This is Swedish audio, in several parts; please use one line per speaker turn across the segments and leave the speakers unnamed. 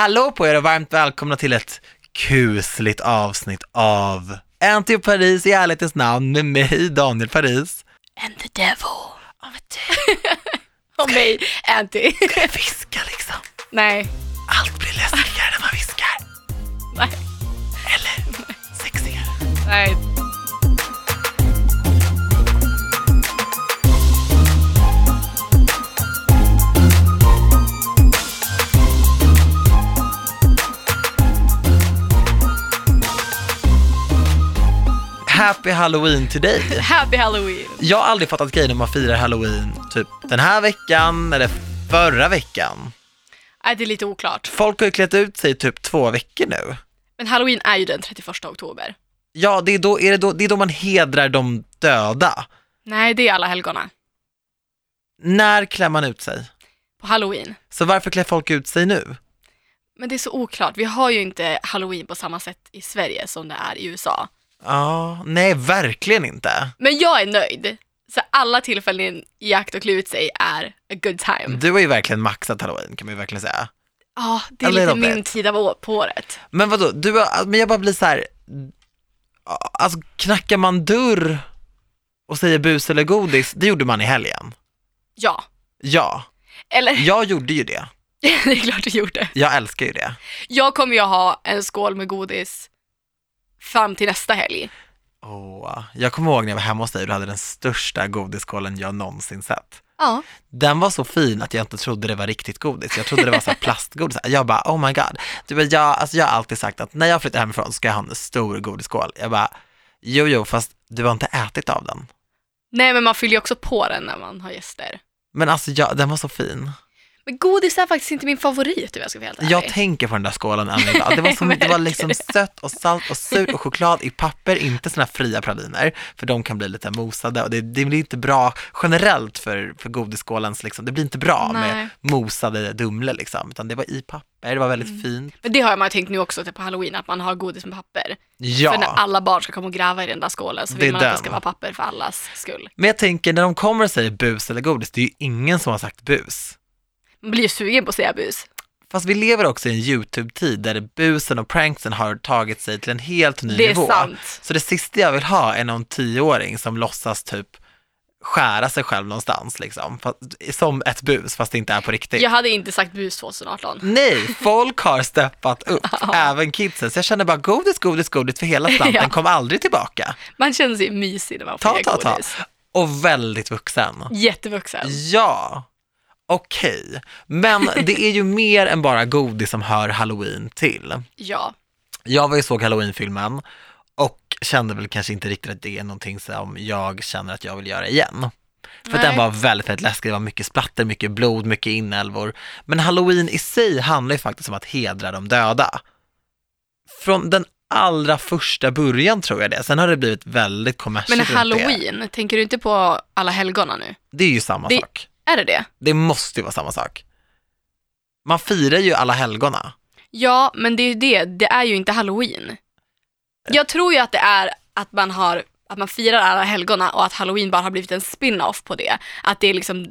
Hallå på er och varmt välkomna till ett kusligt avsnitt av Anty och Paris i ärlighetens namn med mig, Daniel Paris.
And the devil. Och mig, Anty.
Ska jag viska liksom?
Nej.
Allt blir läskigare när man viskar.
Nej.
Eller sexigare.
Nej.
Happy Halloween till dig.
Happy Halloween.
Jag har aldrig fattat grejen om man firar Halloween typ den här veckan eller förra veckan.
Nej, det är lite oklart.
Folk har ju klätt ut sig i typ två veckor nu.
Men Halloween är ju den 31 oktober.
Ja, det är då, är det då, det är då man hedrar de döda.
Nej, det är alla helgona.
När klär man ut sig?
På Halloween.
Så varför klär folk ut sig nu?
Men det är så oklart. Vi har ju inte Halloween på samma sätt i Sverige som det är i USA.
Ja, nej, verkligen inte.
Men jag är nöjd. Så alla tillfällen i akt och klä ut sig är a good time.
Du har ju verkligen maxat halloween kan man ju verkligen säga.
Ja, det är
A
lite min tid av å- på året.
Men vadå, du har, men jag bara blir så här. alltså knackar man dörr och säger bus eller godis, det gjorde man i helgen.
Ja.
Ja,
Eller,
jag gjorde ju det.
det är klart du gjorde.
Jag älskar ju det.
Jag kommer ju ha en skål med godis fram till nästa helg.
Åh, jag kommer ihåg när jag var hemma hos dig och du hade den största godisskålen jag någonsin sett.
Ja.
Den var så fin att jag inte trodde det var riktigt godis. Jag trodde det var så plastgodis. Jag bara, oh my god. Du jag, alltså jag har alltid sagt att när jag flyttar hemifrån ska jag ha en stor godisskål. Jag bara, jo jo, fast du har inte ätit av den.
Nej, men man fyller ju också på den när man har gäster.
Men alltså, jag, den var så fin.
Men godis är faktiskt inte min favorit om jag ska vara helt ärlig.
Jag tänker på den där skålen än idag. Det var, som, det var liksom sött och salt och surt och choklad i papper, inte här fria praliner, för de kan bli lite mosade och det, det blir inte bra generellt för, för godisskålens, liksom, det blir inte bra
Nej.
med mosade Dumle liksom, utan det var i papper, det var väldigt
Mm.
fint.
Men det har man tänkt nu också till på halloween, att man har godis med papper.
Ja.
För när alla barn ska komma och gräva i den där skålen så
Det
vill
är
man att
den.
det ska vara papper för allas skull.
Men jag tänker, när de kommer och säger bus eller godis, det är ju ingen som har sagt bus.
Man blir ju sugen på att säga bus.
Fast vi lever också i en YouTube-tid där busen och pranksen har tagit sig till en helt ny
Det är
nivå.
sant.
Så det sista jag vill ha är någon tioåring som låtsas typ skära sig själv någonstans liksom. Fast, som ett bus fast det inte är på riktigt.
Jag hade inte sagt bus 2018.
Nej, folk har steppat upp, även kidsen. Så jag känner bara godis, godis, godis för hela slanten
Ja.
kom aldrig tillbaka.
Man känner sig mysig när man får
ta, ta.
godis.
Och väldigt vuxen.
Jättevuxen.
Ja, okej. Men det är ju mer än bara godis som hör halloween till.
Ja.
Jag var ju såg halloween-filmen och kände väl kanske inte riktigt att det är någonting som jag känner att jag vill göra igen. För den var väldigt, väldigt läskig, det var mycket splatter, mycket blod, mycket inälvor. Men halloween i sig handlar ju faktiskt om att hedra de döda. Från den allra första början tror jag det, sen har det blivit väldigt kommersiellt
Men halloween, tänker du inte på alla helgona nu?
Det är ju samma
Det-
sak.
Är det det?
Det måste ju vara samma sak. Man firar ju alla helgona.
Ja, men det är ju det. Det är ju inte halloween. Jag tror ju att det är att man har att man firar alla helgona och att halloween bara har blivit en spin-off på det. Att det är liksom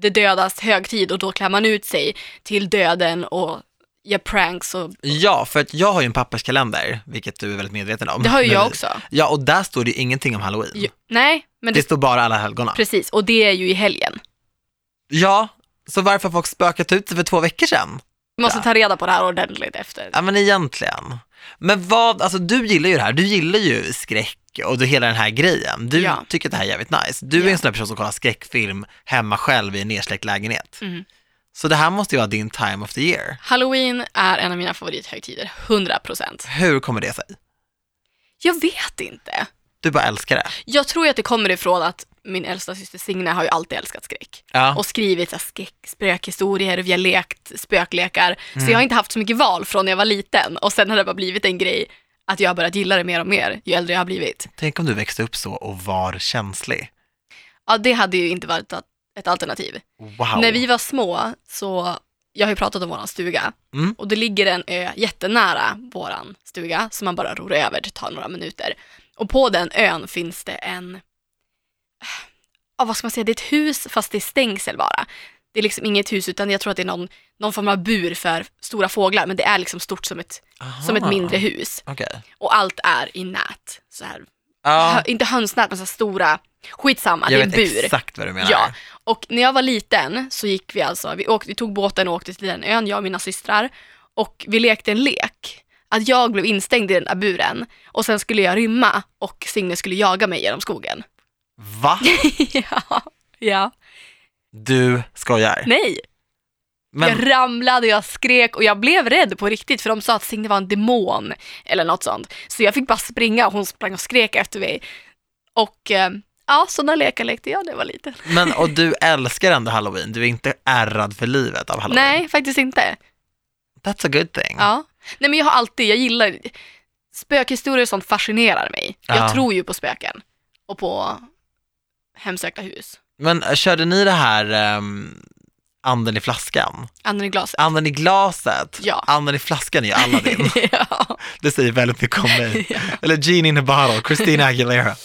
det dödas högtid och då klär man ut sig till döden och gör pranks och
Ja, för att jag har ju en papperskalender, vilket du är väldigt medveten om.
det har ju jag också.
Ja, och där står det ju ingenting om halloween.
Ju, nej, men
Det
det,
står bara alla helgona.
precis. Och det är ju i helgen.
Ja, så varför har folk spökat ut sig för två veckor sedan?
Vi måste ta reda på det här ordentligt efter.
Ja, men egentligen. Men vad, alltså du gillar ju det här, du gillar ju skräck och du, hela den här grejen. Du
Ja.
tycker att det här är jävligt nice. Du är
Ja.
en sån där person som kollar skräckfilm hemma själv i en nersläckt lägenhet.
Mm.
Så det här måste ju vara din time of the year.
Halloween är en av mina favorithögtider, 100%.
Hur kommer det sig?
Jag vet inte.
Du bara älskar det.
Jag tror att det kommer ifrån att min äldsta syster Signe har ju alltid älskat skräck.
Ja.
och skrivit så skräck, spökhistorier, vi har lekt spöklekar.
Mm.
Så jag har inte haft så mycket val från när jag var liten och sen har det bara blivit en grej att jag har börjat gilla det mer och mer ju äldre jag har blivit.
Tänk om du växte upp så och var känslig.
Ja, det hade ju inte varit ett- ett alternativ.
Wow.
När vi var små så, jag har ju pratat om våran stuga
Mm.
och det ligger en ö jättenära våran stuga som man bara ror över, det tar några minuter. Och på den ön finns det en, ja vad ska man säga, det är ett hus fast det är stängsel bara. Det är liksom inget hus utan jag tror att det är någon, någon form av bur för stora fåglar men det är liksom stort som ett, som ett mindre hus.
Okej.
Och allt är i nät. Så här.
Ja,
Hö, inte hönsnät men så här stora, skitsamma,
jag
det är
vet
en bur.
exakt vad du menar.
Ja, och när jag var liten så gick vi alltså, vi, åkte, vi tog båten och åkte till den ön, jag och mina systrar. Och vi lekte en lek. Att jag blev instängd i den där buren och sen skulle jag rymma och Signe skulle jaga mig genom skogen.
Va?
ja, ja.
Du skojar?
Nej,
Men,
jag ramlade, jag skrek och jag blev rädd på riktigt för de sa att Signe var en demon eller något sånt. Så jag fick bara springa och hon sprang och skrek efter mig. Och eh, ja, sådana lekar lekte jag när jag var liten.
men och du älskar ändå halloween, du är inte ärrad för livet av halloween?
Nej, faktiskt inte.
That's a good thing.
Ja. Nej men jag har alltid, jag gillar spökhistorier och sånt fascinerar mig.
Ja.
Jag tror ju på spöken och på hemsökta hus.
Men äh, körde ni det här um, anden i flaskan?
Anden i glaset.
Anden i glaset?
Ja.
Anden i flaskan är ju Aladdin.
ja.
Det säger väldigt mycket om mig. Eller Genie in a bottle, Christina Aguilera.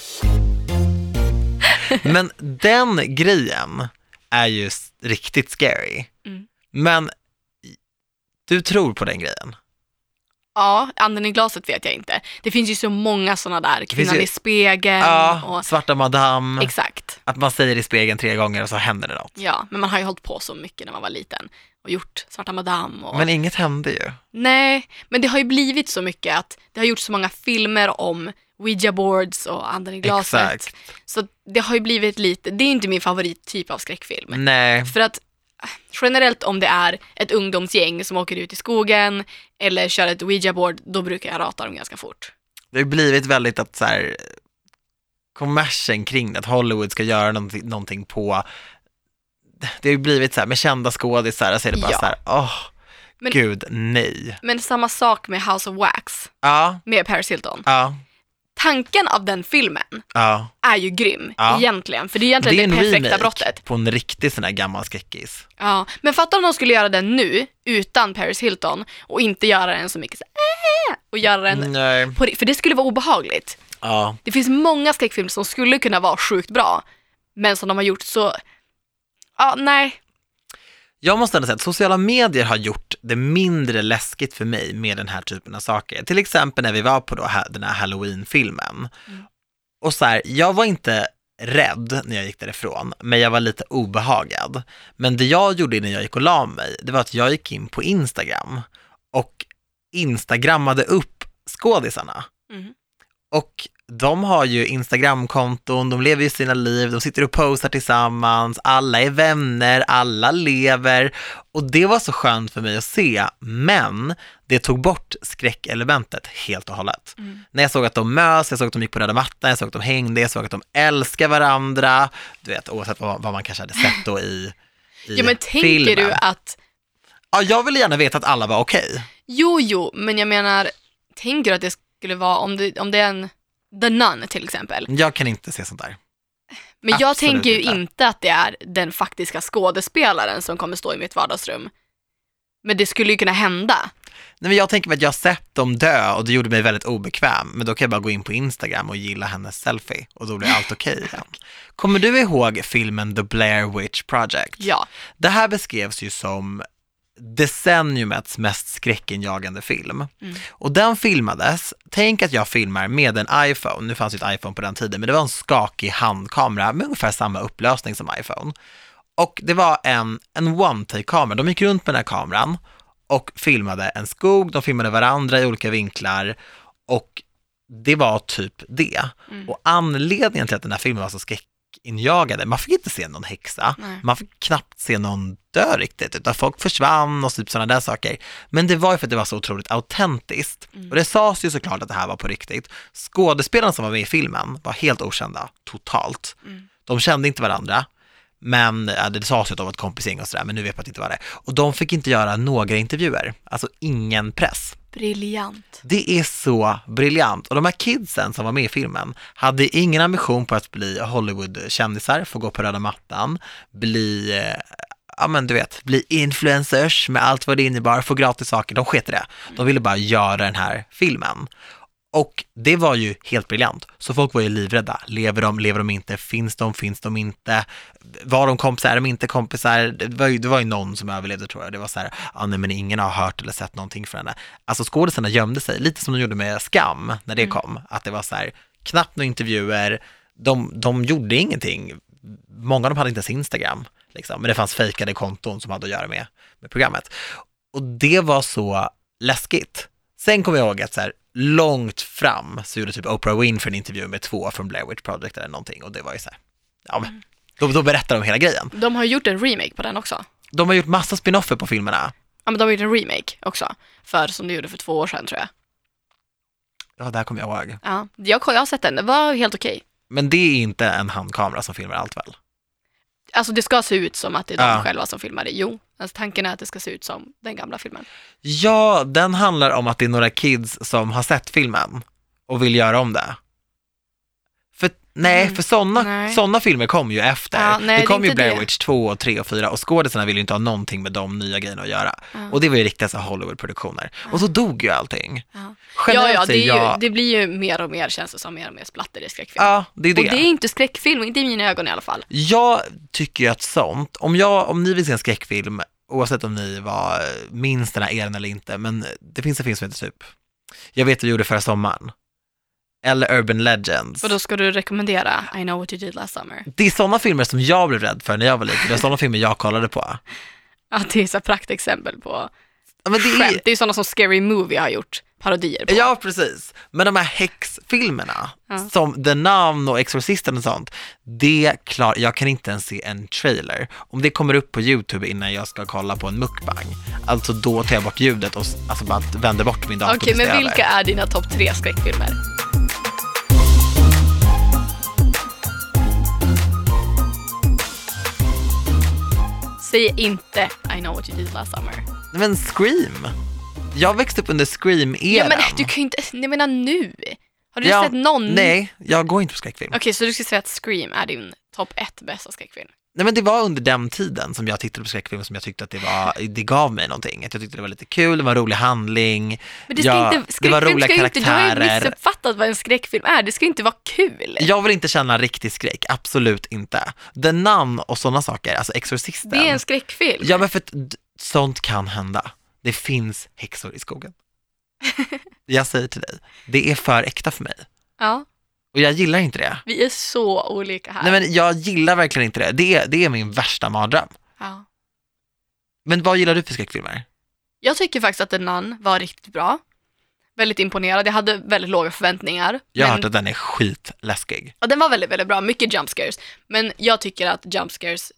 Men den grejen är ju riktigt scary.
Mm.
Men du tror på den grejen?
Ja, anden i glaset vet jag inte. Det finns ju så många sådana där, kvinnan
ju-
i spegeln
Ja,
och
svarta madame,
exakt.
att man säger i spegeln tre gånger och så händer det något.
Ja, men man har ju hållit på så mycket när man var liten och gjort svarta madame och
Men inget hände ju.
Nej, men det har ju blivit så mycket att det har gjorts så många filmer om Ouija boards och anden i glaset.
Exakt.
Så det har ju blivit lite, det är inte min favorittyp av skräckfilm.
Nej,
För att generellt om det är ett ungdomsgäng som åker ut i skogen eller kör ett Ouija board, då brukar jag rata dem ganska fort.
det har blivit väldigt att så här, kommersen kring att Hollywood ska göra någonting, någonting på, det har ju blivit så här med kända skådisar, så är det bara
Ja.
så här, åh,
Men-
gud, nej.
Men samma sak med House of Wax
Ja,
med Paris Hilton.
ja,
Tanken av den filmen
ja.
är ju grym
Ja.
egentligen, för det är
Det
egentligen
är
det,
en
perfekta
remake
brottet.
på en riktig sån här gammal skräckis.
Ja, men fatta om de skulle göra den nu utan Paris Hilton och inte göra den så mycket så äh, och göra den
Nej.
på, för det skulle vara obehagligt.
Ja,
Det finns många skräckfilmer som skulle kunna vara sjukt bra, men som de har gjort så, ja nej,
Jag måste ändå säga att sociala medier har gjort det mindre läskigt för mig med den här typen av saker. Till exempel när vi var på då den här halloween-filmen.
Mm.
Och så här, jag var inte rädd när jag gick därifrån, men jag var lite obehagad. Men det jag gjorde när jag gick och la mig, det var att jag gick in på Instagram och instagrammade upp skådisarna.
Mhm.
Och de har ju Instagramkonton, de lever ju sina liv, de sitter och postar tillsammans, alla är vänner, alla lever. Och det var så skönt för mig att se, men det tog bort skräckelementet helt och hållet.
Mm.
När jag såg att de mös, jag såg att de gick på röda mattan, jag såg att de hängde, jag såg att de älskar varandra, du vet, oavsett vad, vad man kanske hade sett då i, i
Ja men tänker
filmen.
du att,
Ja, jag ville gärna veta att alla var okej.
jo jo, men jag menar, tänker du att det skulle vara, om det, om det är en The Nun till exempel,
Jag kan inte se sånt där.
men jag
Absolut
tänker ju
inte.
inte att det är den faktiska skådespelaren som kommer stå i mitt vardagsrum. Men det skulle ju kunna hända.
Nej, men jag tänker mig att jag har sett dem dö och det gjorde mig väldigt obekväm, men då kan jag bara gå in på Instagram och gilla hennes selfie och då blir allt okej igen. Kommer du ihåg filmen The Blair Witch Project?
Ja,
Det här beskrevs ju som decenniumets mest skräckinjagande film.
Mm.
Och den filmades, tänk att jag filmar med en iPhone, nu fanns ju ett iPhone på den tiden, men det var en skakig handkamera med ungefär samma upplösning som iPhone. Och det var en, en one-take-kamera, de gick runt med den här kameran och filmade en skog, de filmade varandra i olika vinklar och det var typ det.
Mm.
Och anledningen till att den här filmen var så skräckinjagande, man fick inte se någon häxa,
Nej.
man fick knappt se någon dö riktigt, utan folk försvann och typ sådana där saker. Men det var ju för att det var så otroligt autentiskt.
Mm.
Och det sades ju såklart att det här var på riktigt. Skådespelarna som var med i filmen var helt okända, totalt.
Mm.
De kände inte varandra, men ja, det sades ju att de var ett kompisgäng och sådär, men nu vet man inte vad det är. Och de fick inte göra några intervjuer, alltså ingen press.
briljant.
Det är så briljant. Och de här kidsen som var med i filmen hade ingen ambition på att bli Hollywood-kändisar, få gå på röda mattan, bli, eh, ja men du vet, bli influencers med allt vad det innebar, få gratis saker. De sket i det. De ville bara göra den här filmen. Och det var ju helt briljant. Så folk var ju livrädda. Lever de, lever de inte? Finns de, finns de inte? Var de kompisar, är de inte kompisar? Det var ju, det var ju någon som överlevde tror jag. Det var så här, ah, nej men ingen har hört eller sett någonting från henne. Alltså skådisarna gömde sig, lite som de gjorde med Skam när det
Mm.
kom. Att det var så här, knappt några intervjuer, de, de gjorde ingenting. Många av dem hade inte ens Instagram, liksom. men det fanns fejkade konton som hade att göra med, med programmet. Och det var så läskigt. Sen kommer jag ihåg att så här, långt fram så gjorde typ Oprah Winfrey en intervju med två från Blair Witch Project eller någonting och det var ju så här, ja men, då, då berättar de hela grejen.
De har gjort en remake på den också.
De har gjort massa spin-offer på filmerna.
Ja, men de har gjort en remake också. För, som de gjorde för två år sedan tror jag.
Ja, det här kommer jag ihåg.
Ja, jag, jag har sett den, det var helt okej.
Men det är inte en handkamera som filmar allt väl?
Alltså det ska se ut som att det är de
Ja.
själva som filmar det. Jo, alltså, tanken är att det ska se ut som den gamla filmen.
Ja, den handlar om att det är några kids som har sett filmen och vill göra om det. Nej,
Mm,
för sådana såna filmer kom ju efter.
Ja, nej, det
det kom ju
inte
Blair
det.
Witch 2, och 3 och 4 och skådisarna ville ju inte ha någonting med de nya grejerna att göra.
Ja.
Och det var ju riktiga så Hollywood-produktioner. Och så dog ju allting.
Ja. Ja,
Generellt
ja, det, är
jag...
ju, det blir ju mer och mer, känns det som, mer och mer splatter i skräckfilm.
Ja, det är det.
Och det är inte skräckfilm, inte i mina ögon i alla fall.
Jag tycker ju att sånt, om, jag, om ni vill se en skräckfilm, oavsett om ni var minst den här eran eller inte, men det finns en film som heter typ, jag vet vad du gjorde förra sommaren, eller Urban Legends.
Och då ska du rekommendera I know what you did last summer.
Det är sådana filmer som jag blev rädd för när jag var liten, det är sådana filmer jag kollade på.
Ja, det är så praktexempel på
Ja, men det
skämt.
är,
Det är sådana som Scary Movie har gjort parodier på.
ja, precis. Men de här häxfilmerna,
Ja.
som The Nun och Exorcisten och sånt, det klar, jag kan inte ens se en trailer. Om det kommer upp på YouTube innan jag ska kolla på en mukbang, alltså då tar jag bort ljudet och alltså bara vänder bort min dator
Okej, men
det är
vilka är dina topp tre skräckfilmer? Säg inte I know what you did last summer.
Men Scream! Jag växte upp under Scream-eran.
Ja, men du kan ju inte, jag menar nu. Har du
Ja,
sett någon?
Nej, jag går inte på skräckfilm.
Okej, så du ska säga att Scream är din topp ett bästa skräckfilm?
Nej men det var under den tiden som jag tittade på skräckfilm som jag tyckte att det var, det gav mig någonting. Att jag tyckte det var lite kul, det var en rolig handling.
Men det ska
Ja,
inte,
det var roliga
ska ju inte, du har ju
karaktärer.
missuppfattat vad en skräckfilm är. Det ska inte vara kul.
Jag vill inte känna riktig skräck, absolut inte. The Nun och sådana saker, alltså Exorcisten.
Det är en skräckfilm.
Ja men för att sånt kan hända. Det finns häxor i skogen. jag säger till dig, det är för äkta för mig.
Ja,
Och jag gillar inte det.
vi är så olika här.
Nej men jag gillar verkligen inte det. Det är, det är min värsta mardröm.
ja.
Men vad gillar du för skräckfilmer?
Jag tycker faktiskt att The Nun var riktigt bra. Väldigt imponerad. Jag hade väldigt låga förväntningar.
Jag har
men,
hört att den är skitläskig.
ja, den var väldigt, väldigt bra. Mycket jump scares. Men jag tycker att jump scares,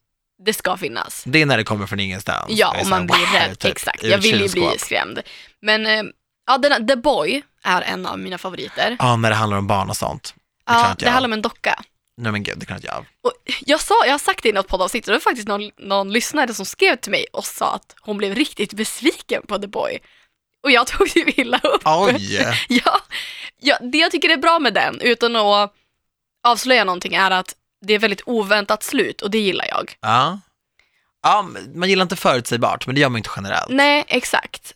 det ska finnas.
Det är när det kommer från ingenstans.
Ja,
så
man blir
wow,
rädd.
typ,
Exakt. Jag vill ju bli skrämd. Men eh, ja, den, The Boy är en av mina favoriter.
Ja, när det handlar om barn och sånt.
Ja, det handlar om en docka.
Nej men gud, det kan inte jag.
Och jag, sa, jag har sagt det i något poddavsnitt och det var faktiskt någon, någon lyssnare som skrev till mig och sa att hon blev riktigt besviken på The Boy. Och jag tog ju illa upp.
Oj!
Ja, ja, det jag tycker är bra med den, utan att avslöja någonting, är att det är väldigt oväntat slut och det gillar jag.
Ja. Ja, man gillar inte förutsägbart, men det gör man inte generellt.
Nej, exakt.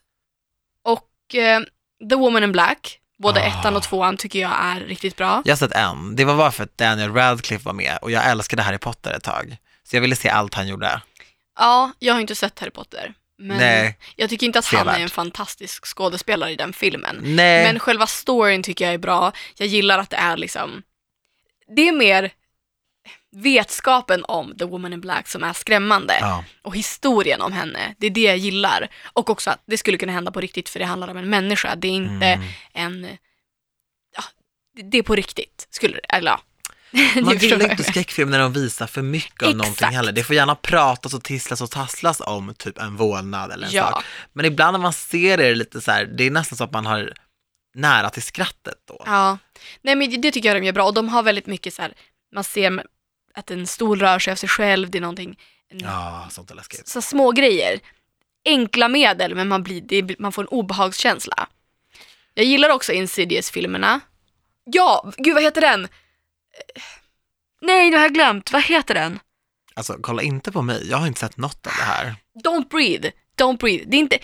Och eh, The Woman in Black, både
Ah.
ettan och tvåan tycker jag är riktigt bra.
Jag har sett en, det var bara för att Daniel Radcliffe var med och jag älskade Harry Potter ett tag. Så jag ville se allt han gjorde.
Ja, jag har inte sett Harry Potter. Men
Nej.
jag tycker inte att han är en fantastisk skådespelare i den filmen.
Nej,
Men själva storyn tycker jag är bra. Jag gillar att det är liksom, det är mer vetskapen om The Woman in Black som är skrämmande.
ja.
Och historien om henne, det är det jag gillar. Och också att det skulle kunna hända på riktigt för det handlar om en människa. Det är inte
Mm.
en, ja, det- är på riktigt. Skulle eller ja.
Man gillar inte skräckfilm när de visar för mycket av någonting
Exakt.
heller. Det får gärna pratas och tisslas och tasslas om typ en vålnad eller en
Ja.
sak. Men ibland när man ser det det lite så här, det är nästan så att man har nära till skrattet då.
Ja, nej men det tycker jag de gör bra och de har väldigt mycket så här, man ser att en stol rör sig av sig själv, det är någonting, en,
Ja, sånt är läskigt.
så små grejer. Enkla medel men man, blir, det, man får en obehagskänsla. Jag gillar också Insidious-filmerna. Ja, gud vad heter den? Nej, nu har jag glömt. Vad heter den?
Alltså kolla inte på mig, jag har inte sett något av det här.
Don't breathe. Don't breathe. Det är inte...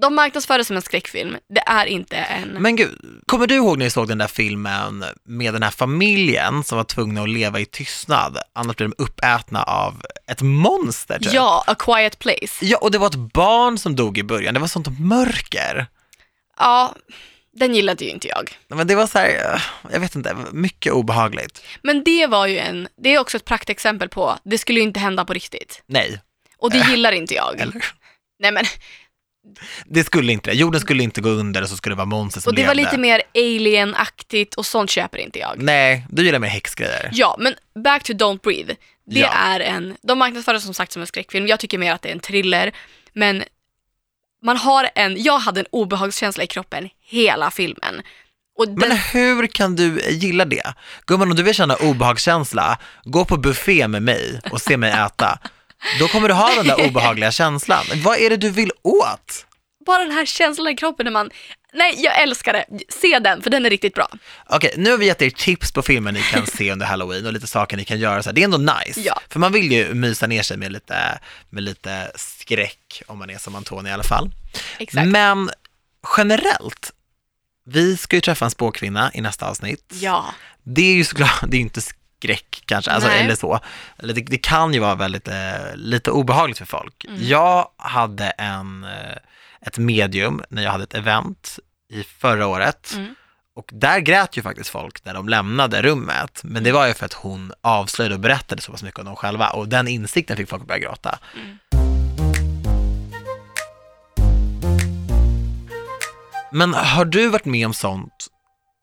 de marknadsför det som en skräckfilm. Det är inte en...
Men gud, kommer du ihåg när ni såg den där filmen med den här familjen som var tvungna att leva i tystnad, annars blev de uppätna av ett monster typ?
Ja, A Quiet Place.
Ja, och det var ett barn som dog i början, det var sånt mörker.
Ja, den gillade ju inte jag.
Men det var så här, eh, jag vet inte, mycket obehagligt.
Men det var ju en, det är också ett praktexempel på, det skulle ju inte hända på riktigt.
Nej,
Och det gillar inte jag.
eller?
Nej men,
Det skulle inte det. Jorden skulle inte gå under och så skulle det vara monster som
och det var
levde.
lite mer alien-aktigt och sånt köper inte jag.
Nej, du gillar mer häxgrejer.
Ja, men back to Don't Breathe. Det
Ja.
är en, de marknadsför det som sagt som en skräckfilm. Jag tycker mer att det är en thriller. Men man har en, jag hade en obehagskänsla i kroppen hela filmen. Den,
Men hur kan du gilla det? Gumman, om du vill känna obehagskänsla, gå på buffé med mig och se mig äta. Då kommer du ha den där obehagliga känslan. Vad är det du vill åt?
bara den här känslan i kroppen när man, nej jag älskar det. Se den för den är riktigt bra.
Okej, nu har vi gett er tips på filmer ni kan se under halloween och lite saker ni kan göra. Så här. Det är ändå nice,
Ja.
för man vill ju mysa ner sig med lite, med lite skräck, om man är som Antonija i alla fall.
Exakt.
Men generellt, vi ska ju träffa en spåkvinna i nästa avsnitt.
Ja.
Det är ju såklart, det är inte skräck kanske, alltså,
Nej.
eller så. Det, det kan ju vara väldigt, eh, lite obehagligt för folk.
Mm.
Jag hade en, eh, ett medium när jag hade ett event i förra året.
Mm.
Och där grät ju faktiskt folk när de lämnade rummet. Men det var ju för att hon avslöjade och berättade så pass mycket om dem själva. Och den insikten fick folk att börja gråta.
Mm.
Men har du varit med om sånt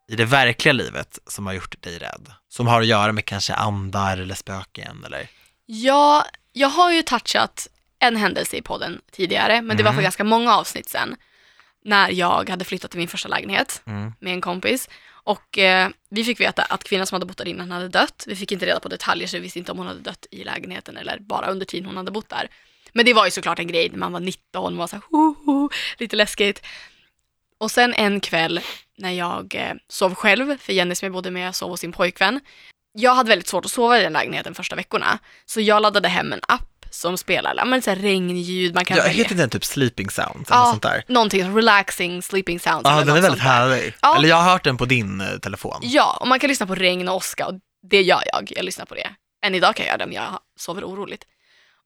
i det verkliga livet som har gjort dig rädd? Som har att göra med kanske andar eller spöken eller?
Ja, jag har ju touchat en händelse i podden tidigare, men det var för
Mm.
ganska många avsnitt sen. När jag hade flyttat till min första lägenhet
Mm.
med en kompis. Och eh, vi fick veta att kvinnan som hade bott där innan hade dött. Vi fick inte reda på detaljer så vi visste inte om hon hade dött i lägenheten eller bara under tiden hon hade bott där. Men det var ju såklart en grej när man var 19 och var så här, ho, ho, lite läskigt. Och sen en kväll när jag eh, sov själv, för Jenny som jag bodde med sov hos sin pojkvän. Jag hade väldigt svårt att sova i den lägenheten första veckorna. Så jag laddade hem en app som spelar ja, men så här regnljud, man kan
Jag
välja.
heter den typ sleeping sound
Ja,
sånt där?
någonting, relaxing sleeping sounds.
Ja, den är väldigt härlig.
Ja.
Eller jag har hört den på din eh, telefon.
Ja, och man kan lyssna på regn och åska och det gör jag. Jag lyssnar på det. Än idag kan jag göra det om jag sover oroligt.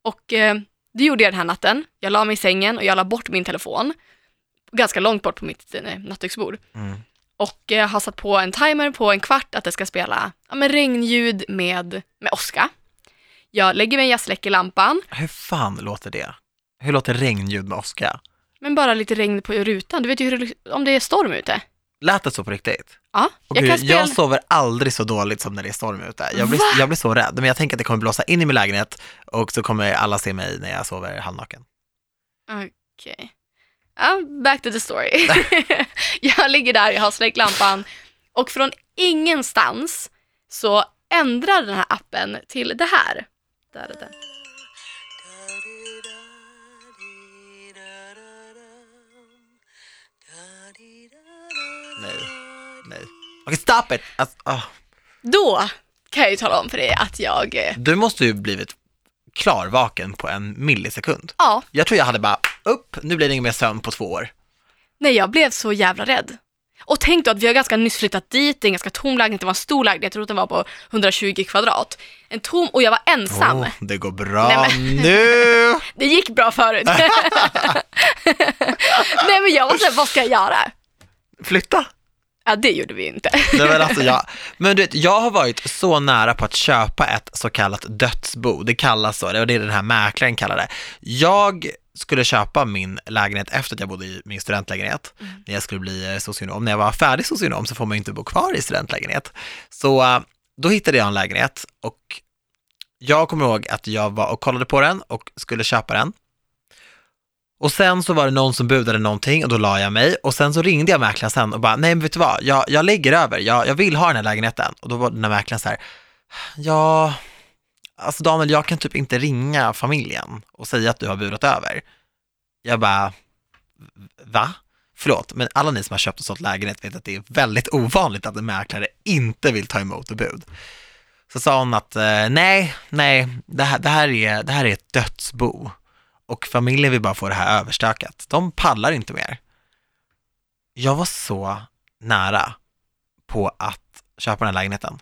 Och eh, det gjorde jag den här natten. Jag la mig i sängen och jag la bort min telefon. Ganska långt bort på mitt eh, nattduksbord.
Mm.
Och eh, har satt på en timer på en kvart att det ska spela ja, men regnljud med, med åska. Jag lägger mig, jag släcker lampan,
Hur fan låter det? Hur låter regnljud med åska?
men bara lite regn på rutan. Du vet ju hur om det är storm ute.
Lät det så på riktigt?
Ja, jag
gud,
kan spela...
jag sover aldrig så dåligt som när det är storm ute. Jag blir,
Va?
jag blir så rädd, men jag tänker att det kommer blåsa in i min lägenhet och så kommer alla se mig när jag sover halvnaken.
Okej. Ja, back to the story. jag ligger där, jag har släckt lampan och från ingenstans så ändrar den här appen till det här. Där är den.
Nej, nej. Okej, stop it! Alltså, ah.
Då kan jag ju tala om för dig att jag, eh,
Du måste ju blivit klarvaken på en millisekund.
ja,
Jag tror jag hade bara, upp, nu blir det ingen mer sömn på två år.
nej jag blev så jävla rädd. Och tänk då att vi har ganska nyss flyttat dit, det är en ganska tom lägenhet, det var en stor lägenhet, jag tror att den var på 120 kvadrat. En tom, och jag var ensam.
Åh, det går bra
Nej, men-
nu!
Det gick bra förut. nej men jag var såhär, vad ska jag göra?
Flytta!
Ja, det gjorde vi inte.
Nej, men, alltså, jag, men du vet, jag har varit så nära på att köpa ett så kallat dödsbo, det kallas så, det var det den här mäklaren kallar det. Jag skulle köpa min lägenhet efter att jag bodde i min studentlägenhet, när jag skulle bli eh, socionom. När jag var färdig socionom så får man ju inte bo kvar i studentlägenhet. Så eh, då hittade jag en lägenhet och jag kommer ihåg att jag var och kollade på den och skulle köpa den. Och sen så var det någon som budade någonting och då la jag mig och sen så ringde jag mäklaren sen och bara, nej men vet du vad, jag, jag lägger över, jag, jag vill ha den här lägenheten. Och då var den här mäklaren så här, ja, alltså Daniel, jag kan typ inte ringa familjen och säga att du har budat över. Jag bara, va? Förlåt, men alla ni som har köpt och sålt lägenhet vet att det är väldigt ovanligt att en mäklare inte vill ta emot ett bud. Så sa hon att, eh, nej, nej, det här, det, här är, det här är ett dödsbo och familjen vill bara få det här överstökat. De pallar inte mer. Jag var så nära på att köpa den här lägenheten.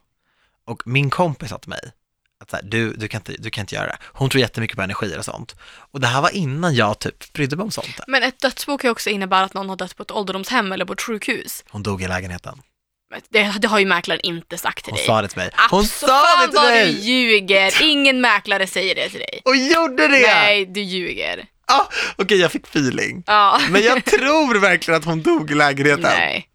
Och min kompis sa till mig att så här, du, du, kan inte, du kan inte göra det. Hon tror jättemycket på energier och sånt. Och det här var innan jag typ brydde mig om sånt.
Men ett dödsbo kan ju också innebära att någon har dött på ett ålderdomshem eller på ett sjukhus.
Hon dog i lägenheten.
Det, det har ju mäklaren inte sagt till
Hon
dig.
sa det till mig. Hon
Abs-
sa det till
vad du ljuger. Ingen mäklare säger det till dig.
Och gjorde det!
Nej, du ljuger.
Ah, Okej, jag fick feeling.
Ja.
Men jag tror verkligen att hon dog i lägenheten.
Nej.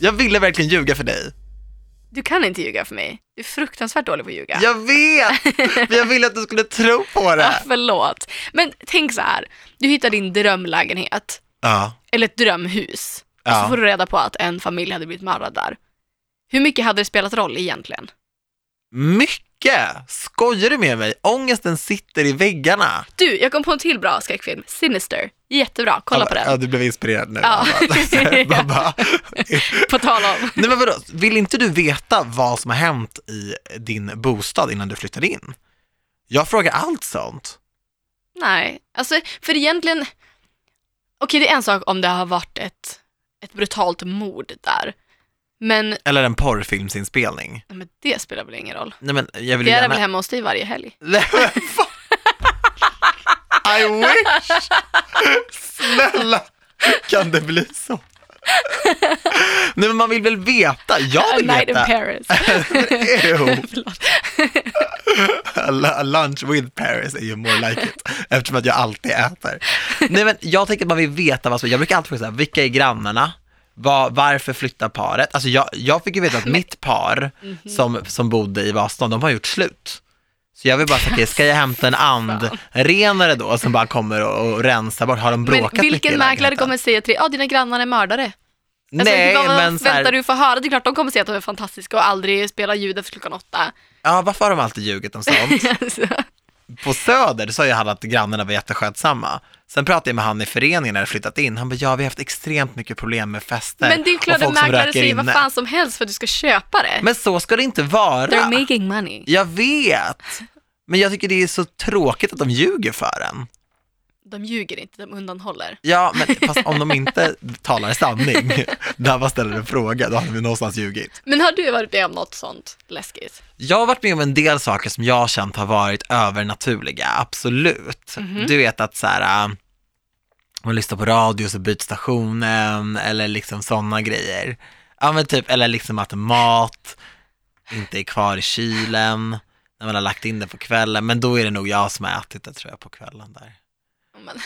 Jag ville verkligen ljuga för dig.
Du kan inte ljuga för mig. Du är fruktansvärt dålig på att ljuga.
Jag vet! Men jag ville att du skulle tro på
Ja,
det.
förlåt. Men tänk så här. Du hittar din drömlägenhet.
Ja.
Eller ett drömhus. Och
Ja.
så får du reda på att en familj hade blivit mördad där. Hur mycket hade det spelat roll egentligen?
Mycket! Skojar du med mig? Ångesten sitter i väggarna.
Du, jag kom på en till bra skräckfilm. Sinister. Jättebra, kolla på
Ja,
den.
du blev inspirerad nu.
Ja.
Man bara,
På tal om.
Nej men vadå, vill inte du veta vad som har hänt i din bostad innan du flyttade in? Jag frågar allt sånt.
Nej, alltså för egentligen, okej det är en sak om det har varit ett, ett brutalt mord där. Men,
Eller en porrfilmsinspelning.
nej, men det spelar väl ingen roll.
Nej men jag vill
Det är
gärna...
väl hemma hos dig varje helg?
Nej, men fan. I wish! Snälla, kan det bli så? Nej men man vill väl veta, jag
A
vill
night in
veta.
Paris.
A lu- a lunch with Paris är ju more like it, eftersom att jag alltid äter. Nej men jag tänker att man vill veta vad som, jag brukar alltid fråga så här, vilka är grannarna? Var, varför flyttar paret? Alltså jag, jag fick ju veta att mitt par
Mhm.
som, som bodde i Vasastan, de har gjort slut. Så jag vill bara säga, ska jag hämta en andrenare då som bara kommer och, och rensar bort? Har de
Men
bråkat mycket i
vilken mäklare kommer säga till dig, ja dina grannar är mördare? Alltså,
Nej,
vad, vad
men
väntar
här,
du få höra? Det är klart de kommer säga att de är fantastiska och aldrig spelar ljud efter klockan åtta.
ja varför har de alltid ljugit om sånt?
Alltså,
på Söder sa ju han att grannarna var jätteskötsamma. Sen pratade jag med han i föreningen när jag flyttat in. Han bara, ja vi har haft extremt mycket problem med fester
men det är klart att mäklare säger vad fan som helst för att du ska köpa det.
Men så ska det inte vara.
They're making money.
Jag vet. Men jag tycker det är så tråkigt att de ljuger för en.
De ljuger inte, de undanhåller.
Ja, men fast om de inte talar sanning, där bara ställer en fråga, då har vi någonstans ljugit.
Men har du varit med om något sånt läskigt?
Jag har varit med om en del saker som jag har känt har varit övernaturliga, absolut.
Mhm.
Du vet att så här, äh, man lyssnar på radio så byter stationen eller liksom sådana grejer. Ja men typ, eller liksom att mat inte är kvar i kylen när man har lagt in det på kvällen, men då är det nog jag som har ätit det tror jag på kvällen där.
Men,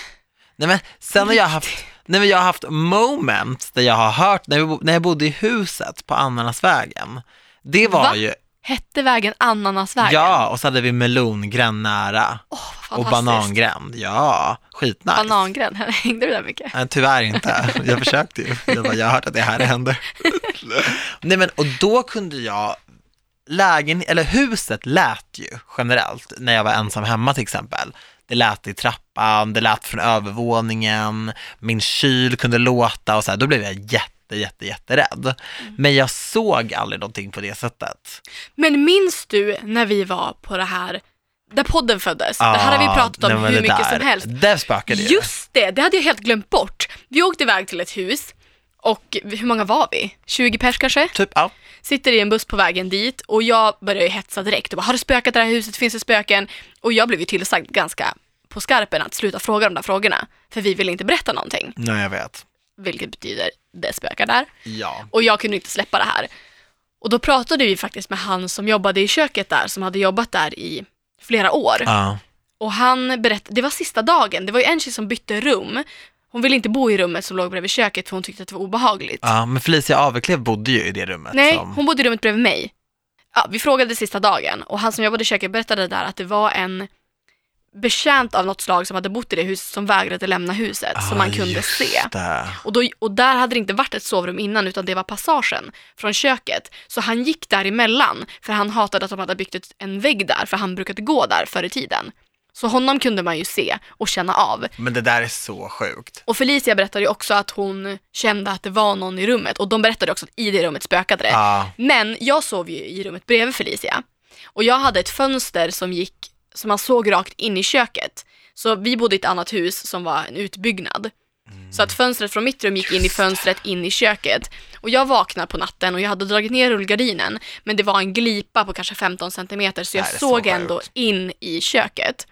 Nej men sen har jag haft, nej men jag har haft moments där jag har hört, när jag, när jag bodde i huset på Ananasvägen, det var
Va?
ju,
hette vägen Ananasvägen?
ja, och så hade vi melongränd nära
vad
och banangränd, ja, skitnice.
Banangränd, hängde du där mycket?
Nej, tyvärr inte, jag försökte ju, jag, bara, jag har hört att det här händer. nej men, och då kunde jag, lägen, eller huset lät ju generellt, när jag var ensam hemma till exempel. Det lät i trappan, det lät från övervåningen, min kyl kunde låta och så här, då blev jag jätte, jätte, jätterädd. Men jag såg aldrig någonting på det sättet.
Men minns du när vi var på det här, där podden föddes? det här har vi pratat
Ah,
om hur
det
mycket
där,
som helst.
Där spökade ju.
Just det, det hade jag helt glömt bort. Vi åkte iväg till ett hus och hur många var vi? 20 pers kanske?
Typ, ja.
Sitter i en buss på vägen dit och jag börjar ju hetsa direkt och bara, har det spökat i det här huset? Finns det spöken? Och jag blev ju tillsagd ganska på skarpen att sluta fråga de där frågorna. För vi ville inte berätta någonting,
Nej, jag vet.
vilket betyder det spökar där.
Ja.
Och jag kunde inte släppa det här. Och då pratade vi faktiskt med han som jobbade i köket där, som hade jobbat där i flera år.
Ja.
Och han berättade, det var sista dagen, det var ju en tjej som bytte rum. Hon ville inte bo i rummet som låg bredvid köket för hon tyckte att det var obehagligt.
ja, men Felicia Aveklev bodde ju i det rummet.
Nej,
som...
hon bodde i rummet bredvid mig. Ja, vi frågade sista dagen och han som jobbade i köket berättade där att det var en betjänt av något slag som hade bott i det huset som vägrade lämna huset som
Ah,
man kunde
just
se.
Det.
Och, då, och där hade det inte varit ett sovrum innan utan det var passagen från köket. Så han gick däremellan för han hatade att de hade byggt en vägg där för han brukade gå där förr i tiden. Så honom kunde man ju se och känna av.
Men det där är så sjukt.
Och Felicia berättade ju också att hon kände att det var någon i rummet och de berättade också att i det rummet spökade det.
Ja.
Men jag sov ju i rummet bredvid Felicia. Och jag hade ett fönster som gick, som man såg rakt in i köket. Så vi bodde i ett annat hus som var en utbyggnad. Så att fönstret från mitt rum gick in i fönstret in i köket. Och jag vaknar på natten och jag hade dragit ner rullgardinen men det var en glipa på kanske 15 centimeter så jag
så
såg
sjukt.
ändå in i köket.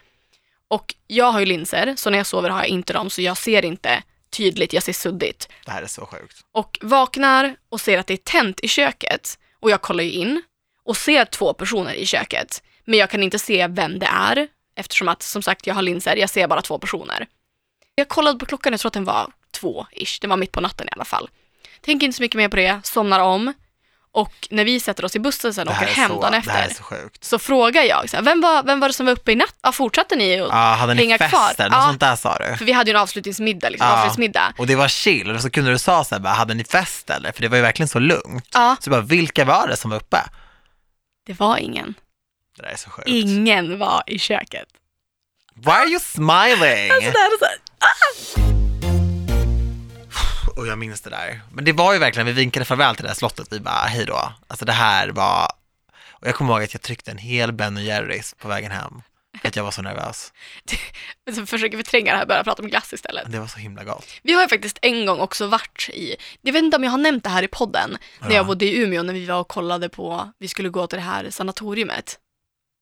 Och jag har ju linser så när jag sover har jag inte dem så jag ser inte tydligt, jag ser suddigt.
Det här är så sjukt.
Och vaknar och ser att det är tänt i köket och jag kollar ju in och ser två personer i köket. Men jag kan inte se vem det är eftersom att som sagt jag har linser, jag ser bara två personer. Jag kollade på klockan, jag tror att den var två-ish, den var mitt på natten i alla fall. Tänker inte så mycket mer på det, somnar om och när vi sätter oss i bussen sen och åker hem
så,
dagen efter
så
så frågar jag, så här, vem, var, vem var det som var uppe i natt? Ja, fortsatte ni? Och,
Ja, hade ni
hänga
fest
kvar?
eller något
Ja.
sånt där sa du?
För vi hade ju en avslutningsmiddag, liksom,
Ja.
avslutningsmiddag.
Och det var chill, och så kunde du säga så här, bara, hade ni fest eller? För det var ju verkligen så lugnt.
Ja,
Så bara, vilka var det som var uppe?
det var ingen.
Det där är så sjukt.
Ingen var i köket.
Why are you smiling?
Alltså det här är så här,
Och jag minns det där. Men det var ju verkligen, vi vinkade farväl till det här slottet, vi bara, hej då. Alltså det här var, och jag kommer ihåg att jag tryckte en hel Ben Jerrys på vägen hem. För att jag var så nervös.
så försöker förtränga det här och börja prata om glass istället.
Det var så himla gott.
Vi har ju faktiskt en gång också varit i, jag vet inte om jag har nämnt det här i podden, när
Ja.
jag bodde i Umeå när vi var och kollade på, vi skulle gå till det här sanatoriumet.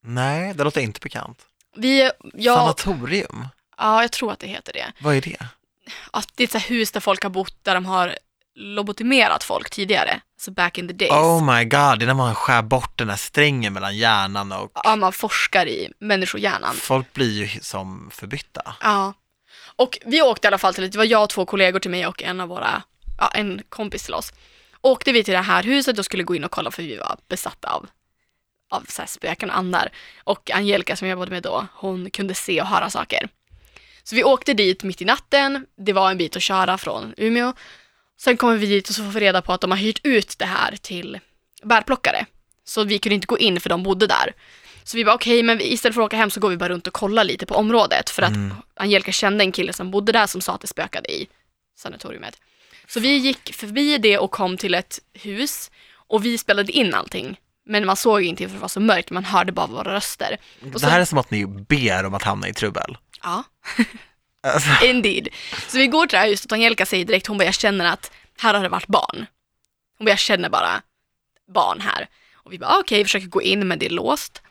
Nej, det låter inte bekant.
Vi, jag,
Sanatorium,
ja, jag tror att det heter det.
vad är det?
Att det är ett så här hus där folk har bott, där de har lobotomerat folk tidigare, alltså back in the days.
Oh my god, det är när man skär bort den här strängen mellan hjärnan och
Ja, man forskar i människohjärnan.
folk blir ju som förbytta.
Ja. Och vi åkte i alla fall till, det var jag och två kollegor till mig och en av våra, ja en kompis till oss. Åkte vi till det här huset och skulle gå in och kolla för vi var besatta av, av så här spöken och andar. Och Angelica som jag jobbade med då, hon kunde se och höra saker. Så vi åkte dit mitt i natten, det var en bit att köra från Umeå. Sen kommer vi dit och så får vi reda på att de har hyrt ut det här till bärplockare. Så vi kunde inte gå in för de bodde där. Så vi bara okej, men vi, istället för att åka hem så går vi bara runt och kollar lite på området. För att
Mm.
Angelica kände en kille som bodde där som sa att det spökade i sanatoriumet. Så vi gick förbi det och kom till ett hus och vi spelade in allting. Men man såg inte för det var så mörkt, man hörde bara våra röster. Och
Det
så-
här är som att ni ber om att hamna i trubbel.
Ja,
Alltså,
indeed. Så vi går till det här huset och Angelica säger direkt, hon bara jag känner att här har det varit barn. Hon bara jag känner bara barn här. Och vi bara ah, okej, vi försöker gå in men det är låst.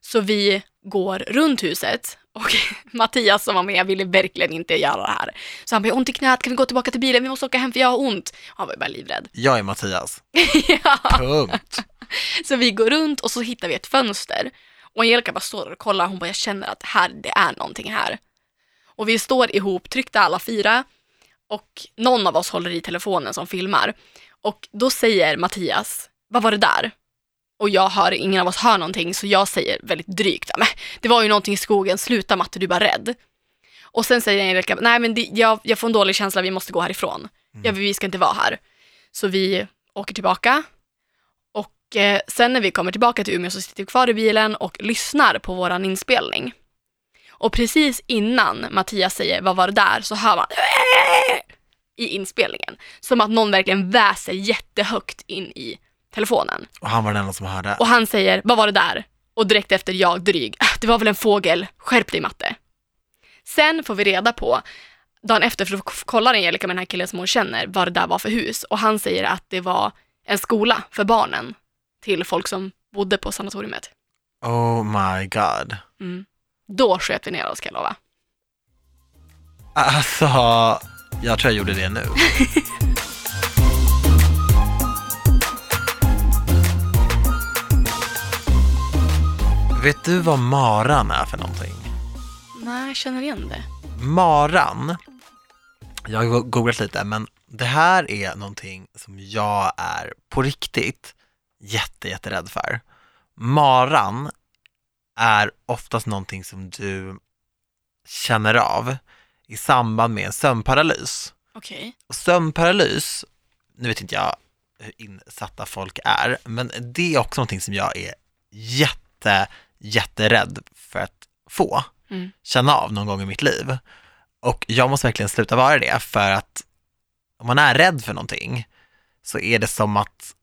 Så vi går runt huset och Mattias som var med ville verkligen inte göra det här. Så han bara, jag har ont i knät, kan vi gå tillbaka till bilen, vi måste åka hem för jag har ont. Han var ju bara livrädd.
jag är Mattias.
ja.
Punkt.
Så vi går runt och så hittar vi ett fönster. Och Angelica bara står och kollar, hon bara jag känner att här, det är någonting här. Och vi står ihop, tryckta alla fyra och någon av oss håller i telefonen som filmar. Och då säger Mattias, vad var det där? Och jag hör, ingen av oss hör någonting så jag säger väldigt drygt, men det var ju någonting i skogen, sluta Matte, du är bara rädd. Och sen säger Angelica, nej men det, jag, jag får en dålig känsla, vi måste gå härifrån. Ja, vi ska inte vara här. Så vi åker tillbaka och eh, sen när vi kommer tillbaka till Umeå så sitter vi kvar i bilen och lyssnar på våran inspelning. Och precis innan Mattias säger vad var det där så hör man i inspelningen. Som att någon verkligen väser jättehögt in i telefonen.
Och han var den enda som hörde.
Och han säger vad var det där? Och direkt efter jag dryg, "Ah, det var väl en fågel, skärp dig matte. Sen får vi reda på, dagen efter, för då kollar Angelica med den här killen som hon känner, vad det där var för hus. Och han säger att det var en skola för barnen till folk som bodde på sanatoriumet.
Oh my god.
Mm. Då sköt vi ner oss kan jag lova.
Alltså, jag tror jag gjorde det nu. Vet du vad maran är för någonting?
Nej, jag känner igen det.
Maran, jag har googlat lite, men det här är någonting som jag är på riktigt jätte, jätterädd för. Maran är oftast någonting som du känner av i samband med en sömnparalys.
Okej.
Och sömnparalys, nu vet inte jag hur insatta folk är, men det är också någonting som jag är jätte, jätterädd för att få
Mm.
känna av någon gång i mitt liv. Och jag måste verkligen sluta vara det för att om man är rädd för någonting så är det som att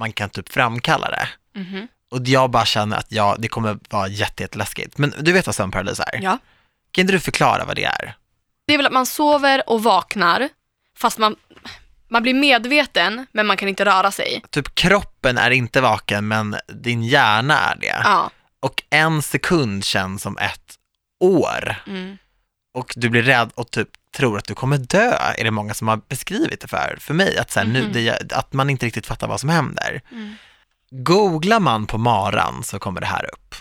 man kan typ framkalla det.
Mhm.
Och jag bara känner att ja, det kommer vara jätte- jätteläskigt. Men du vet vad sömnparalys är?
Ja.
Kan inte du förklara vad det är?
Det är väl att man sover och vaknar, fast man, man blir medveten, men man kan inte röra sig.
Typ kroppen är inte vaken, men din hjärna är det.
Ja.
Och en sekund känns som ett år.
Mm.
Och du blir rädd och typ tror att du kommer dö, är det många som har beskrivit det för, för mig. Att, så här, nu,
Mhm.
det, att man inte riktigt fattar vad som händer.
Mm.
Googlar man på maran så kommer det här upp.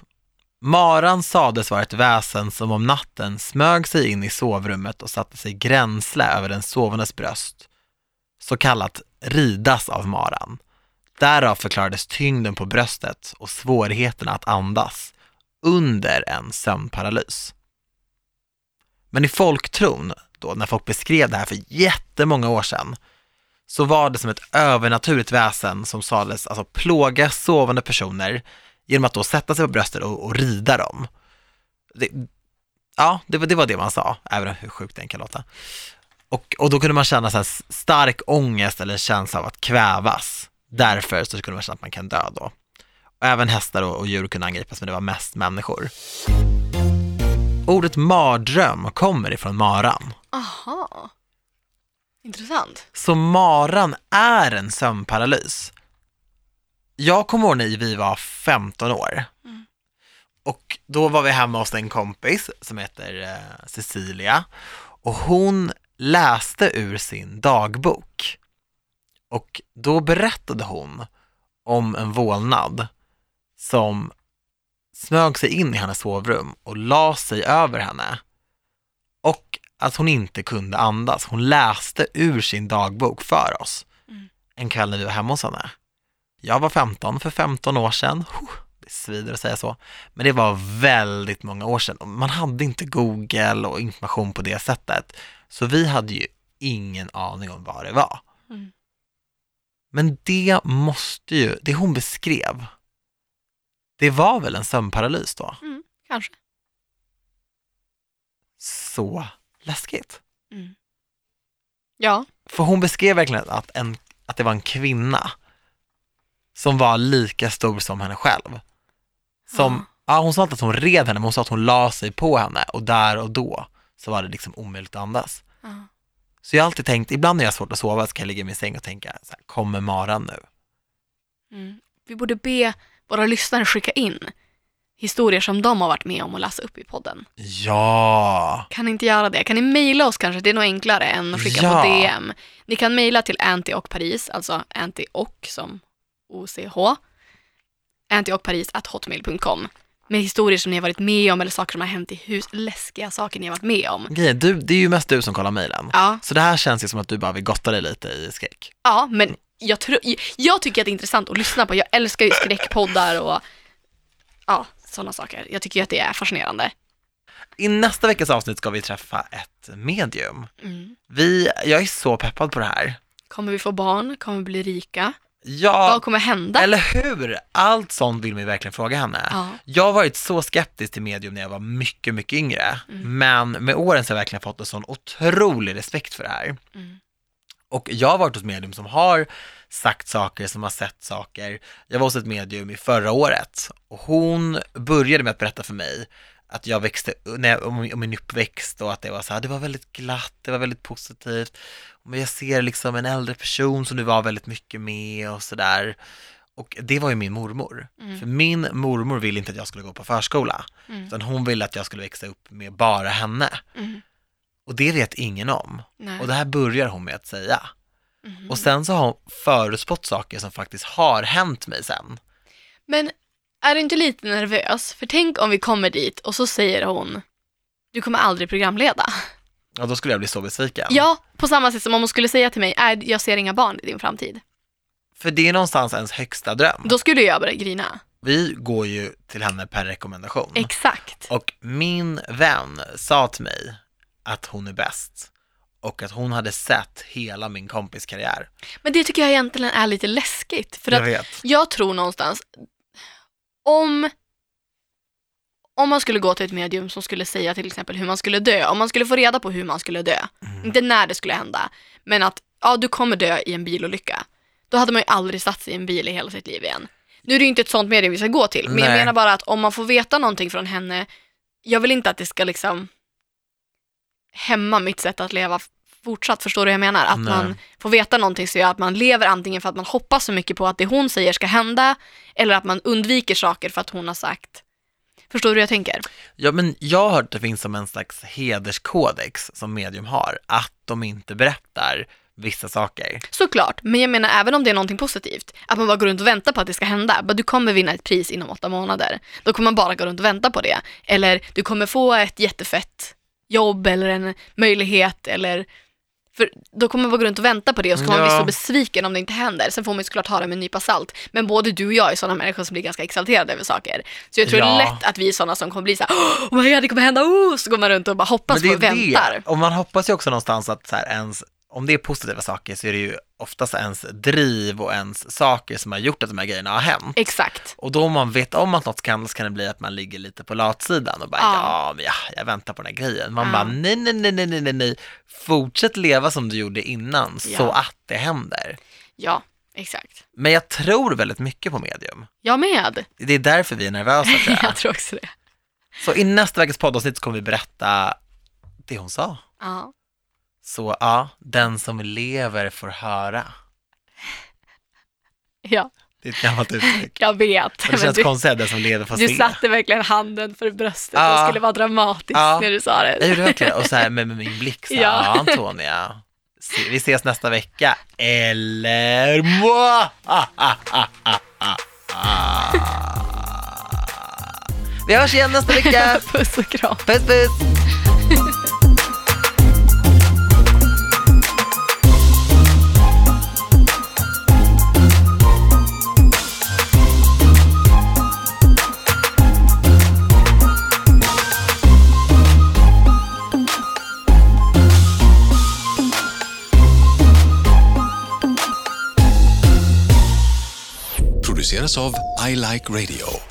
Maran sades vara ett väsen som om natten smög sig in i sovrummet och satte sig gränsle över den sovandes bröst. Så kallat ridas av maran. Därav förklarades tyngden på bröstet och svårigheterna att andas under en sömnparalys. Men i folktron, då när folk beskrev det här för jättemånga år sedan, så var det som ett övernaturligt väsen som sades alltså plåga sovande personer genom att då sätta sig på bröstet och, och rida dem. Det, ja, det var, det var det man sa, även hur sjukt det än kan låta. Och, och då kunde man känna så här stark ångest eller en känsla av att kvävas. Därför så kunde man känna att man kan dö då. Och även hästar och, och djur kunde angripas, men det var mest människor. Ordet mardröm kommer ifrån maran.
Aha. Intressant.
Så maran är en sömnparalys. Jag kommer ihåg när vi var 15 år.
Mm.
Och då var vi hemma hos en kompis som heter eh, Cecilia. Och hon läste ur sin dagbok. Och då berättade hon om en vålnad som smög sig in i hennes sovrum och la sig över henne. Och att hon inte kunde andas. Hon läste ur sin dagbok för oss
Mm.
en kväll när vi var hemma hos henne. Jag var 15 för 15 år sedan. Det svider att säga så. Men det var väldigt många år sedan. Man hade inte Google och information på det sättet. Så vi hade ju ingen aning om vad det var.
Mm.
Men det måste ju, det hon beskrev, det var väl en sömnparalys då?
Mm, kanske.
Så läskigt.
Mm. Ja.
För hon beskrev verkligen att, en, att det var en kvinna som var lika stor som henne själv. Som, ja. hon sa inte att hon red henne, men hon sa att hon la sig på henne och där och då så var det liksom omöjligt att andas.
Ja.
Så jag har alltid tänkt, ibland när jag har svårt att sova så kan jag ligga i min säng och tänka, så här, kommer maran nu?
Mm. Vi borde be våra lyssnare skicka in historier som de har varit med om och läsa upp i podden.
Ja!
Kan ni inte göra det? Kan ni mejla oss kanske? Det är nog enklare än att skicka
Ja.
på DM. Ni kan mejla till anti och Paris, alltså anti och som OCH. Anti och Paris at hotmail.com med historier som ni har varit med om eller saker som har hänt i hus, läskiga saker ni har varit med om.
Grejen, du, det är ju mest du som kollar mejlen.
Ja,
Så det här känns ju som att du bara vill gotta dig lite i skräck.
ja men jag, tror, jag tycker att det är intressant att lyssna på. Jag älskar ju skräckpoddar och ja, sådana saker. Jag tycker ju att det är fascinerande.
I nästa veckas avsnitt ska vi träffa ett medium.
Mm.
Vi, jag är så peppad på det här.
Kommer vi få barn? Kommer vi bli rika?
Ja,
Vad kommer hända?
eller hur? Allt sånt vill man ju verkligen fråga henne.
Ja.
Jag har varit så skeptisk till medium när jag var mycket, mycket yngre. Men med åren så har jag verkligen fått en sån otrolig respekt för det här.
Mm.
Och jag har varit hos medium som har sagt saker, som har sett saker. Jag var hos ett medium i förra året och hon började med att berätta för mig att jag växte, om, om min uppväxt och att det var så här, det var väldigt glatt, det var väldigt positivt. Men jag ser liksom en äldre person som du var väldigt mycket med och sådär. Och det var ju min mormor.
Mm.
För min mormor ville inte att jag skulle gå på förskola.
Mm.
Utan hon ville att jag skulle växa upp med bara henne.
Mm.
Och det vet ingen om.
Nej.
Och det här börjar hon med att säga.
Mhm.
Och sen så har hon förutspått saker som faktiskt har hänt mig sen.
Men är du inte lite nervös? För tänk om vi kommer dit och så säger hon, du kommer aldrig programleda.
Och då skulle jag bli så besviken.
Ja, på samma sätt som om hon skulle säga till mig, äh, jag ser inga barn i din framtid.
För det är någonstans ens högsta dröm.
Då skulle jag börja grina.
Vi går ju till henne per rekommendation.
Exakt.
Och min vän sa till mig att hon är bäst. Och att hon hade sett hela min kompis karriär.
Men det tycker jag egentligen är lite läskigt. För
jag
att
vet.
jag tror någonstans, om, om man skulle gå till ett medium som skulle säga till exempel hur man skulle dö, om man skulle få reda på hur man skulle dö,
Mm.
inte när det skulle hända, men att ja, du kommer dö i en bilolycka. Då hade man ju aldrig satt sig i en bil i hela sitt liv igen. Nu är det ju inte ett sånt medium vi ska gå till, men jag menar bara att om man får veta någonting från henne, jag vill inte att det ska liksom hämma mitt sätt att leva fortsatt, förstår du hur jag menar? Att
Nej.
man får veta någonting så gör att man lever antingen för att man hoppas så mycket på att det hon säger ska hända, eller att man undviker saker för att hon har sagt. Förstår du hur jag tänker?
Ja, men jag har hört att det finns som en slags hederskodex som medium har, att de inte berättar vissa saker.
Såklart, men jag menar även om det är någonting positivt, att man bara går runt och väntar på att det ska hända. Bara, du kommer vinna ett pris inom åtta månader. Då kommer man bara gå runt och vänta på det. Eller du kommer få ett jättefett jobb eller en möjlighet eller för då kommer man gå runt och vänta på det och så kommer man bli
Ja.
så besviken om det inte händer. Sen får man ju såklart ha det med en nypa salt. Men både du och jag är sådana människor som blir ganska exalterade över saker. Så jag tror det är
Ja.
lätt att vi är sådana som kommer bli så här, oh my god, det kommer hända, oh! så går man runt och bara hoppas på och väntar.
det. Och man hoppas ju också någonstans att så här, ens, om det är positiva saker så är det ju oftast ens driv och ens saker som har gjort att de här grejerna har hänt.
Exakt.
Och då om man vet om att något hända så kan det bli att man ligger lite på latsidan och bara
Ja.
ja, men ja jag väntar på den här grejen. Man
Ja.
bara nej, nej, nej, nej, nej, nej, fortsätt leva som du gjorde innan så
Ja.
att det händer.
Ja, exakt.
Men jag tror väldigt mycket på medium.
Jag med.
Det är därför vi är nervösa tror jag.
Jag tror också det.
Så i nästa veckas poddavsnitt så kommer vi berätta det hon sa.
Ja.
Så ja, den som lever får höra.
Ja,
Det är ett gammalt uttryck.
jag vet.
Och det
Men
känns
du,
konstigt, den som lever får
du
se.
satte verkligen handen för bröstet
Ja.
och skulle vara dramatisk
Ja.
när du sa det.
Jag gjorde verkligen och så här med, med min blick så här,
Ja.
ja. Antonia, vi ses nästa vecka. Eller. Vi hörs igen nästa vecka.
Puss och kram.
Puss puss!
Produceras av I Like Radio.